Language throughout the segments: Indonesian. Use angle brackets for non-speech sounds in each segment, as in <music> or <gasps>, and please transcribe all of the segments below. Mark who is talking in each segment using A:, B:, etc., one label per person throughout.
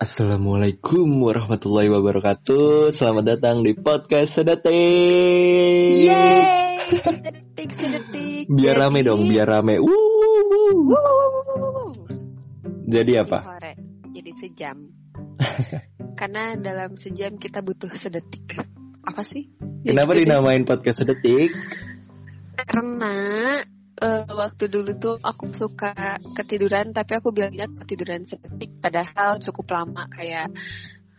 A: Assalamualaikum warahmatullahi wabarakatuh. Selamat datang di podcast Sedetik.
B: Yeay, sedetik sedetik.
A: Biar
B: Jadi-
A: rame dong, biar rame. Wuh.
B: Wuh.
A: Jadi apa?
B: Jadi sejam. <laughs> Karena dalam sejam kita butuh sedetik. Apa sih?
A: Kenapa dinamain podcast Sedetik?
B: Karena eh, waktu dulu tuh aku suka ketiduran, tapi aku bilangnya ketiduran sedetik. Padahal cukup lama, kayak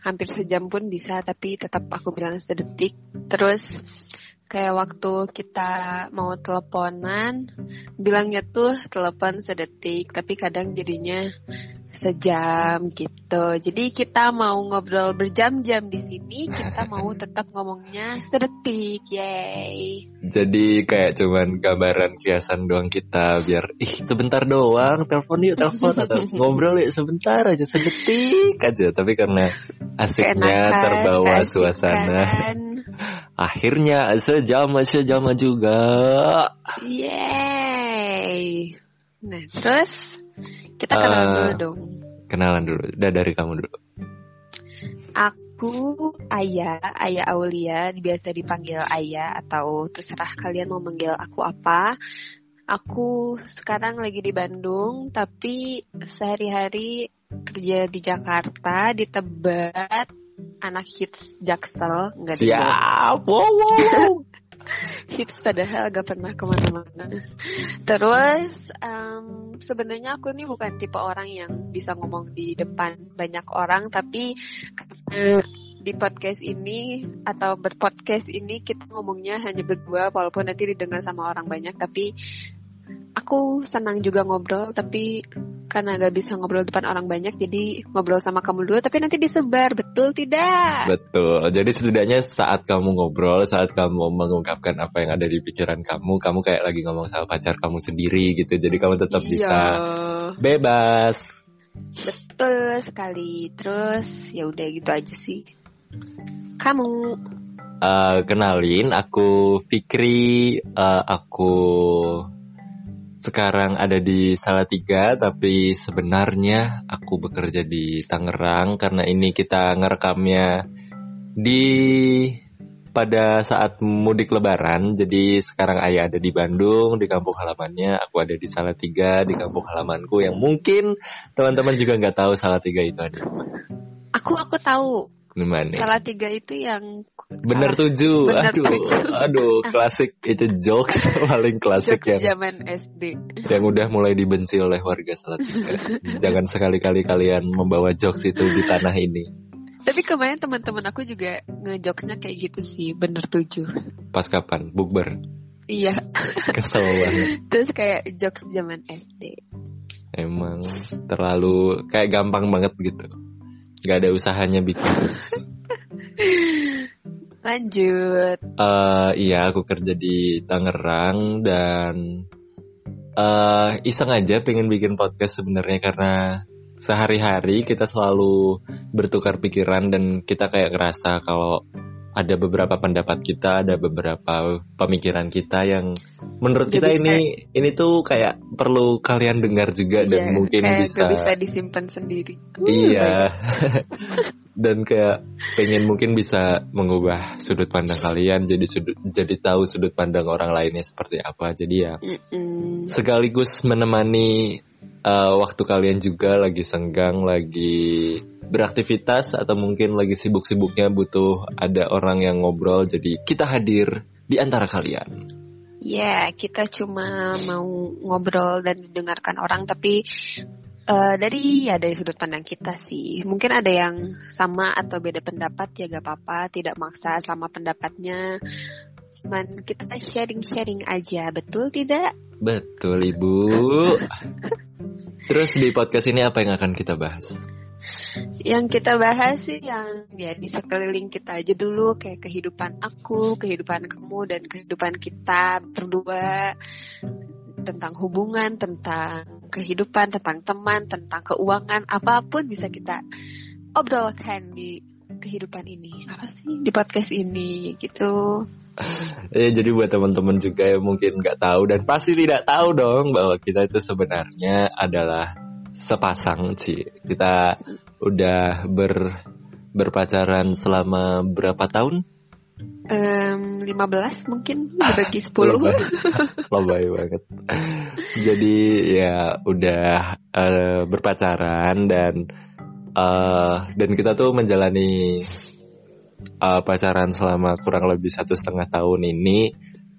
B: hampir sejam pun bisa, tapi tetap aku bilang sedetik. Terus kayak waktu kita mau teleponan, bilangnya tuh telepon sedetik, tapi kadang jadinya sejam gitu. Jadi kita mau ngobrol berjam-jam di sini, kita mau <laughs> tetap ngomongnya sedetik, yay.
A: Jadi kayak cuman gambaran kiasan doang kita biar ih sebentar doang telepon yuk telepon atau <laughs> ngobrol yuk sebentar aja sedetik aja tapi karena asiknya
B: Keenakan,
A: terbawa
B: keasikan.
A: suasana <laughs> akhirnya sejam sejam juga
B: Yeay. Nah, terus kita
A: Eh,
B: kenalan dulu dong.
A: kenalan dulu udah dari kamu dulu
B: Aku Ayah, Ayah Aulia, biasa dipanggil Ayah atau terserah kalian mau manggil aku apa. Aku sekarang lagi di Bandung, tapi sehari-hari kerja di Jakarta, di Tebet, anak hits Jaksel, enggak di
A: siap wow, wow, wow. <laughs>
B: hits padahal gak pernah ke mana-mana. Terus em, sebenarnya aku ini bukan tipe orang yang bisa ngomong di depan banyak orang, tapi di podcast ini atau berpodcast ini kita ngomongnya hanya berdua, walaupun nanti didengar sama orang banyak, tapi aku senang juga ngobrol, tapi karena gak bisa ngobrol depan orang banyak, jadi ngobrol sama kamu dulu, tapi nanti disebar, betul tidak?
A: Betul. Jadi setidaknya saat kamu ngobrol, saat kamu mengungkapkan apa yang ada di pikiran kamu, kamu kayak lagi ngomong sama pacar kamu sendiri gitu. Jadi kamu tetap
B: Iya.
A: bisa bebas.
B: Betul sekali. Terus ya udah gitu aja sih. Kamu
A: Eh, kenalin, aku Fikri. Eh, aku sekarang ada di Salatiga, tapi sebenarnya aku bekerja di Tangerang karena ini kita ngerekamnya di pada saat mudik Lebaran. Jadi sekarang ayah ada di Bandung, di kampung halamannya. Aku ada di Salatiga, di kampung halamanku yang mungkin teman-teman juga nggak tahu Salatiga itu ada
B: aku aku tahu.
A: Di mana.
B: Salah tiga itu yang
A: Bener
B: salah-
A: tujuh,
B: Bener
A: aduh,
B: tujuh.
A: aduh, <laughs> klasik itu jokes <laughs> paling klasik
B: jokes
A: yang
B: zaman SD.
A: yang udah mulai dibenci oleh warga Salatiga. <laughs> Jangan sekali-kali kalian membawa jokes itu di tanah ini.
B: Tapi kemarin teman-teman aku juga ngejokesnya kayak gitu sih, bener tujuh.
A: Pas kapan? Bukber.
B: Iya.
A: Kesel banget.
B: Terus kayak jokes zaman SD.
A: Emang terlalu kayak gampang banget gitu. Gak ada usahanya bikin. <laughs>
B: Lanjut.
A: Eh, iya, aku kerja di Tangerang dan eh iseng aja pengen bikin podcast sebenarnya karena sehari-hari kita selalu bertukar pikiran dan kita kayak ngerasa kalau ada beberapa pendapat kita, ada beberapa pemikiran kita yang menurut
B: Gak
A: kita
B: bisa.
A: ini ini tuh kayak perlu kalian dengar juga dan
B: Iya,
A: mungkin
B: kayak
A: bisa
B: gak bisa disimpan sendiri.
A: Iya. <laughs> Dan kayak pengen mungkin bisa mengubah sudut pandang kalian jadi sudut jadi tahu sudut pandang orang lainnya seperti apa. Jadi ya
B: Mm-mm.
A: sekaligus menemani uh, waktu kalian juga lagi senggang, lagi beraktivitas atau mungkin lagi sibuk-sibuknya butuh ada orang yang ngobrol. Jadi kita hadir di antara kalian.
B: Ya, kita cuma mau ngobrol dan mendengarkan orang, tapi eh, dari ya dari sudut pandang kita sih. Mungkin ada yang sama atau beda pendapat ya gak apa-apa, tidak maksa sama pendapatnya. Cuman kita sharing-sharing aja, betul tidak?
A: Betul, Ibu. <laughs> Terus di podcast ini apa yang akan kita bahas?
B: Yang kita bahas sih yang ya di sekeliling kita aja dulu, kayak kehidupan aku, kehidupan kamu, dan kehidupan kita berdua tentang hubungan, tentang kehidupan, tentang teman, tentang keuangan, apa pun bisa kita obrolkan di kehidupan ini. Apa sih di podcast ini gitu?
A: Ya, jadi buat teman-teman juga yang mungkin nggak tahu dan pasti tidak tahu dong bahwa kita itu sebenarnya adalah sepasang sih. Kita udah ber berpacaran selama berapa tahun?
B: Um, 15 mungkin dibagi 10
A: lebay, lebay banget. Jadi ya udah uh, berpacaran dan uh, dan kita tuh menjalani uh, pacaran selama kurang lebih satu setengah tahun ini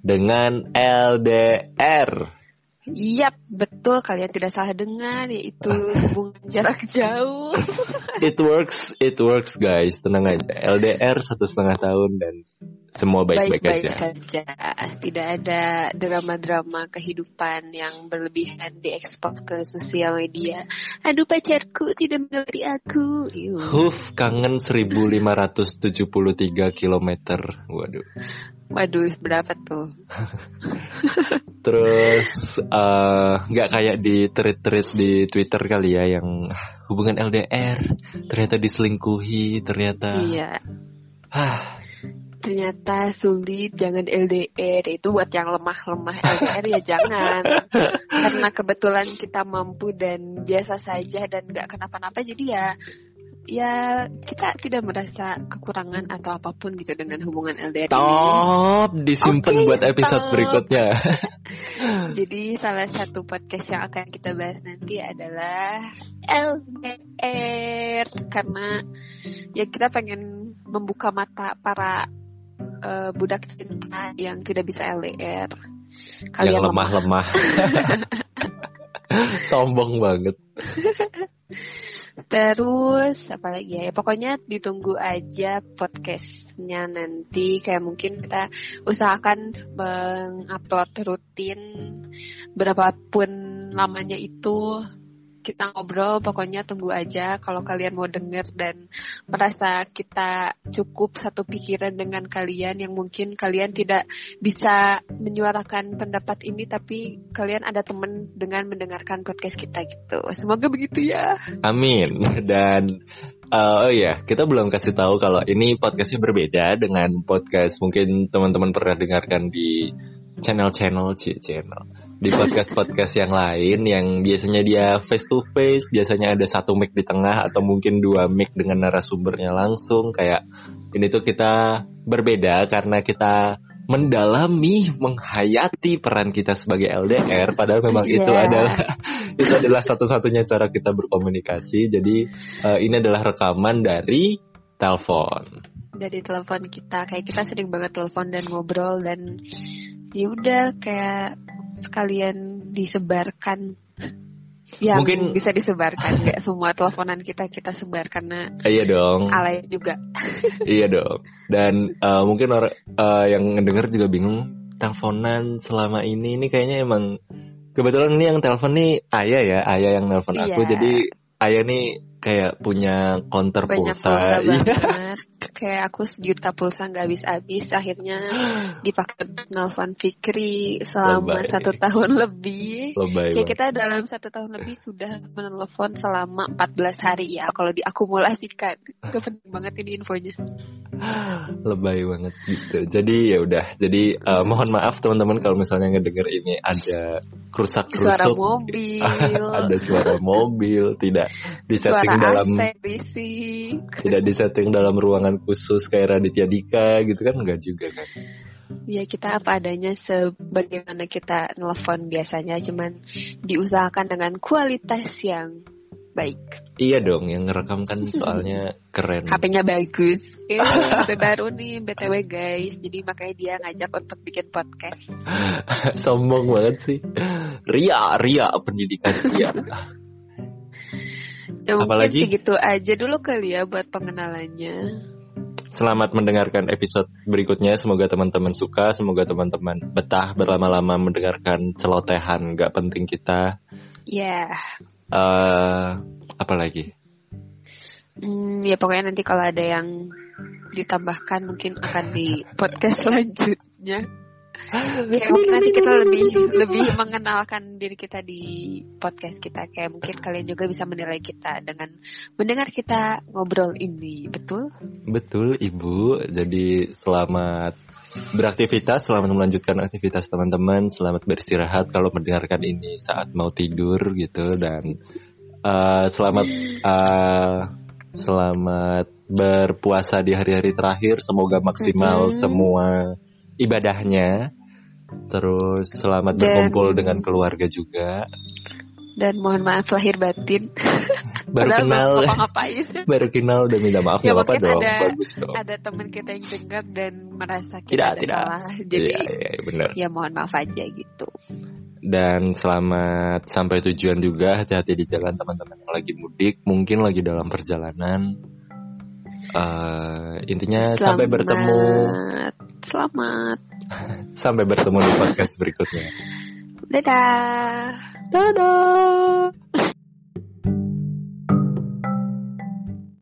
A: dengan LDR.
B: Yap, betul kalian tidak salah dengar yaitu hubungan <laughs> jarak jauh.
A: it works, it works guys, tenang aja. LDR satu setengah tahun dan semua baik-baik
B: baik,
A: aja.
B: saja. Tidak ada drama-drama kehidupan yang berlebihan diekspos ke sosial media. Aduh pacarku tidak mengerti aku.
A: Huf, kangen 1573 km. Waduh.
B: Waduh, berapa tuh? <laughs>
A: Terus eh, nggak uh, kayak di tweet-tweet di Twitter kali ya yang hubungan LDR ternyata diselingkuhi, ternyata.
B: Iya.
A: Ah.
B: Ternyata sulit, jangan LDR itu buat yang lemah-lemah LDR ya jangan. Karena kebetulan kita mampu dan biasa saja dan nggak kenapa-napa jadi ya ya kita tidak merasa kekurangan atau apa pun gitu dengan hubungan LDR
A: Stop, ini. disimpan okay, buat episode stop. berikutnya. <laughs>
B: Jadi salah satu podcast yang akan kita bahas nanti adalah LDR karena ya kita pengen membuka mata para uh, budak cinta yang tidak bisa LDR.
A: Kalian yang lemah-lemah. <laughs> Sombong banget. <laughs>
B: Terus apa lagi ya? Pokoknya ditunggu aja podcastnya nanti. Kayak mungkin kita usahakan mengupload rutin berapapun lamanya itu kita ngobrol pokoknya tunggu aja kalau kalian mau denger dan merasa kita cukup satu pikiran dengan kalian yang mungkin kalian tidak bisa menyuarakan pendapat ini tapi kalian ada temen dengan mendengarkan podcast kita gitu. Semoga begitu ya.
A: Amin. <laughs> Dan uh, oh ya kita belum kasih tahu kalau ini podcastnya berbeda dengan podcast mungkin teman-teman pernah dengarkan di channel-channel channel di podcast-podcast yang lain yang biasanya dia face to face, biasanya ada satu mic di tengah atau mungkin dua mic dengan narasumbernya langsung kayak ini tuh kita berbeda karena kita mendalami, menghayati peran kita sebagai LDR padahal memang yeah. itu adalah <laughs> itu adalah satu-satunya cara kita berkomunikasi. Jadi uh, ini adalah rekaman dari telepon.
B: Dari telepon kita kayak kita sering banget telepon dan ngobrol dan ya udah kayak sekalian disebarkan. Yang mungkin bisa disebarkan nggak semua teleponan kita kita sebar karena
A: iya dong.
B: alay juga. <laughs>
A: Iya dong. Dan uh, mungkin orang uh, yang ngedenger juga bingung teleponan selama ini ini kayaknya emang kebetulan ini yang telepon nih ayah ya ayah yang nelpon iya. aku jadi ayah nih kayak punya counter
B: Banyak
A: pulsa,
B: pulsa <laughs> iya kayak aku sejuta pulsa nggak habis-habis akhirnya <gasps> dipakai nelfon Fikri selama Lebay. satu <laughs> tahun lebih.
A: Lebay
B: kayak kita dalam satu tahun lebih sudah menelpon selama 14 hari ya kalau diakumulasikan. <laughs> Itu penting banget ini infonya. <gasps>
A: Lebay banget gitu. Jadi ya udah. Jadi uh, mohon maaf teman-teman kalau misalnya ngedenger ini ada kerusak kerusuk
B: suara mobil <laughs>
A: ada suara mobil tidak disetting dalam tidak disetting dalam ruangan khusus kayak Raditya Dika gitu kan enggak juga kan
B: Ya kita apa adanya sebagaimana kita nelfon biasanya cuman diusahakan dengan kualitas yang baik.
A: Iya dong, yang ngerekam kan <laughs> soalnya keren.
B: HP-nya bagus. Eh, <laughs> HP baru nih BTW guys. Jadi makanya dia ngajak untuk bikin podcast.
A: Sombong banget sih. Ria, Ria pendidikan Ria.
B: ya, Apalagi segitu aja dulu kali ya buat pengenalannya.
A: Selamat mendengarkan episode berikutnya. Semoga teman-teman suka. Semoga teman-teman betah berlama-lama mendengarkan celotehan gak penting kita.
B: Ya. Yeah.
A: Uh, apa lagi?
B: Hmm, ya pokoknya nanti kalau ada yang ditambahkan mungkin akan di podcast <laughs> selanjutnya. Kayak mungkin nanti kita lebih lebih mengenalkan diri kita di podcast kita. Kayak mungkin kalian juga bisa menilai kita dengan mendengar kita ngobrol ini, betul?
A: Betul, Ibu. Jadi selamat beraktivitas, selamat melanjutkan aktivitas teman-teman, selamat beristirahat kalau mendengarkan ini saat mau tidur gitu dan uh, selamat uh, selamat berpuasa di hari-hari terakhir. Semoga maksimal
B: Mm-mm.
A: semua ibadahnya. Terus selamat
B: Dan-
A: berkumpul dengan keluarga juga.
B: Dan mohon maaf lahir batin. <laughs>
A: Baru
B: Padahal
A: kenal,
B: belum ngapa-ngapain. <laughs>
A: baru kenal udah minta maaf
B: Ya, mungkin
A: dong.
B: ada-
A: Bagus dong.
B: ada teman kita yang dengar dan merasa
A: Tidak,
B: kita ada
A: tidak.
B: salah. Jadi
A: Iya, iya, iya, benar.
B: ya mohon maaf aja gitu.
A: Dan selamat sampai tujuan juga. Hati-hati di jalan teman-teman yang lagi mudik, mungkin lagi dalam perjalanan. Eh, intinya sampai bertemu,
B: Selamat.
A: sampai bertemu di podcast berikutnya.
B: Dadah.
A: Dadah.